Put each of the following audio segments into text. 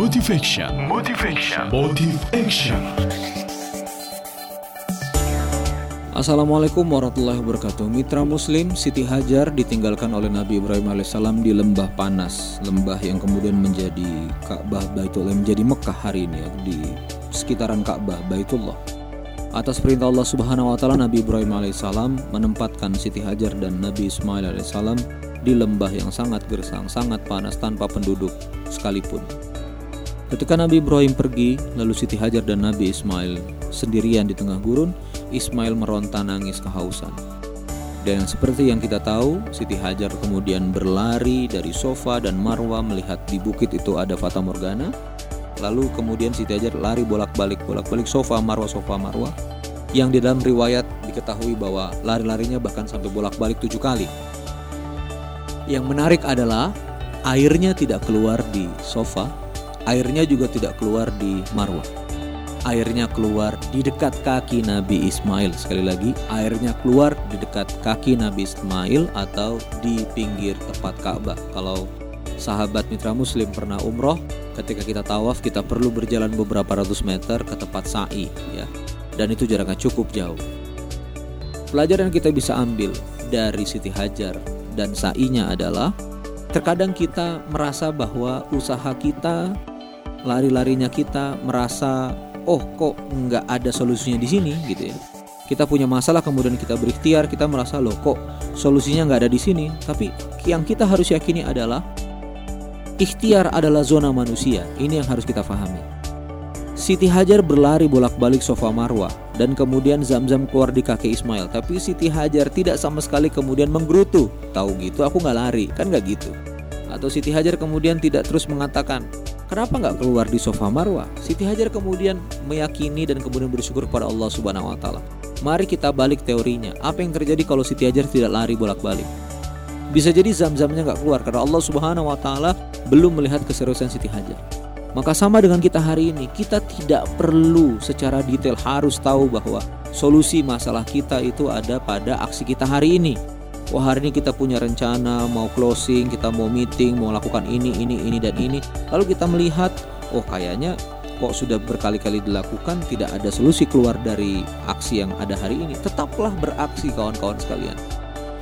Motive Action. Assalamualaikum warahmatullahi wabarakatuh. Mitra Muslim Siti Hajar ditinggalkan oleh Nabi Ibrahim alaihissalam di lembah panas. Lembah yang kemudian menjadi Ka'bah Baitullah Menjadi Mekah hari ini Di sekitaran Ka'bah Baitullah. Atas perintah Allah subhanahu wa ta'ala Nabi Ibrahim alaihissalam Menempatkan Siti Hajar dan Nabi Ismail alaihissalam Di lembah yang sangat gersang Sangat panas tanpa penduduk sekalipun Ketika Nabi Ibrahim pergi, lalu Siti Hajar dan Nabi Ismail sendirian di tengah gurun, Ismail meronta nangis kehausan. Dan seperti yang kita tahu, Siti Hajar kemudian berlari dari sofa dan Marwa melihat di bukit itu ada Fata Morgana. Lalu kemudian Siti Hajar lari bolak-balik, bolak-balik sofa Marwa, sofa Marwa. Yang di dalam riwayat diketahui bahwa lari-larinya bahkan sampai bolak-balik tujuh kali. Yang menarik adalah airnya tidak keluar di sofa, Airnya juga tidak keluar di Marwah. Airnya keluar di dekat kaki Nabi Ismail. Sekali lagi, airnya keluar di dekat kaki Nabi Ismail atau di pinggir tempat Ka'bah. Kalau sahabat mitra muslim pernah umroh, ketika kita tawaf kita perlu berjalan beberapa ratus meter ke tempat sa'i ya. Dan itu jaraknya cukup jauh. Pelajaran kita bisa ambil dari Siti Hajar dan sa'inya adalah terkadang kita merasa bahwa usaha kita lari-larinya kita merasa oh kok nggak ada solusinya di sini? Gitu ya. Kita punya masalah kemudian kita berikhtiar kita merasa loh kok solusinya nggak ada di sini? Tapi yang kita harus yakini adalah ikhtiar adalah zona manusia. Ini yang harus kita pahami Siti Hajar berlari bolak-balik sofa Marwa dan kemudian Zamzam keluar di kaki Ismail. Tapi Siti Hajar tidak sama sekali kemudian menggerutu. Tahu gitu aku nggak lari. Kan nggak gitu. Atau Siti Hajar kemudian tidak terus mengatakan Kenapa nggak keluar di sofa Marwah? Siti Hajar kemudian meyakini dan kemudian bersyukur kepada Allah Subhanahu wa taala. Mari kita balik teorinya. Apa yang terjadi kalau Siti Hajar tidak lari bolak-balik? Bisa jadi zam-zamnya nggak keluar karena Allah Subhanahu wa taala belum melihat keseriusan Siti Hajar. Maka sama dengan kita hari ini, kita tidak perlu secara detail harus tahu bahwa solusi masalah kita itu ada pada aksi kita hari ini wah hari ini kita punya rencana mau closing, kita mau meeting, mau lakukan ini, ini, ini dan ini. Lalu kita melihat, oh kayaknya kok sudah berkali-kali dilakukan tidak ada solusi keluar dari aksi yang ada hari ini. Tetaplah beraksi kawan-kawan sekalian.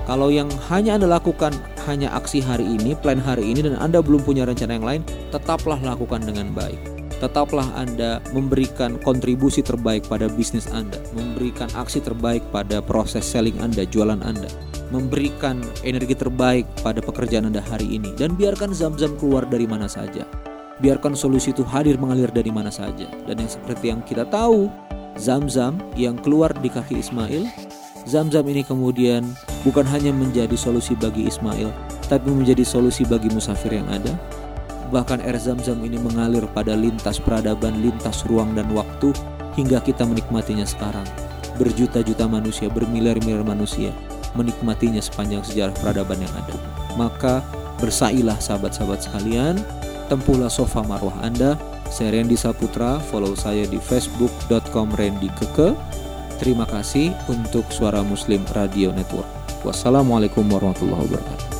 Kalau yang hanya Anda lakukan hanya aksi hari ini, plan hari ini dan Anda belum punya rencana yang lain, tetaplah lakukan dengan baik. Tetaplah Anda memberikan kontribusi terbaik pada bisnis Anda, memberikan aksi terbaik pada proses selling Anda, jualan Anda memberikan energi terbaik pada pekerjaan Anda hari ini dan biarkan zam-zam keluar dari mana saja. Biarkan solusi itu hadir mengalir dari mana saja. Dan yang seperti yang kita tahu, zam-zam yang keluar di kaki Ismail, zam-zam ini kemudian bukan hanya menjadi solusi bagi Ismail, tapi menjadi solusi bagi musafir yang ada. Bahkan air zam-zam ini mengalir pada lintas peradaban, lintas ruang dan waktu hingga kita menikmatinya sekarang. Berjuta-juta manusia, bermiliar-miliar manusia menikmatinya sepanjang sejarah peradaban yang ada. Maka bersailah sahabat-sahabat sekalian, tempuhlah sofa marwah Anda. Saya Randy Saputra, follow saya di facebook.com Randy Keke. Terima kasih untuk Suara Muslim Radio Network. Wassalamualaikum warahmatullahi wabarakatuh.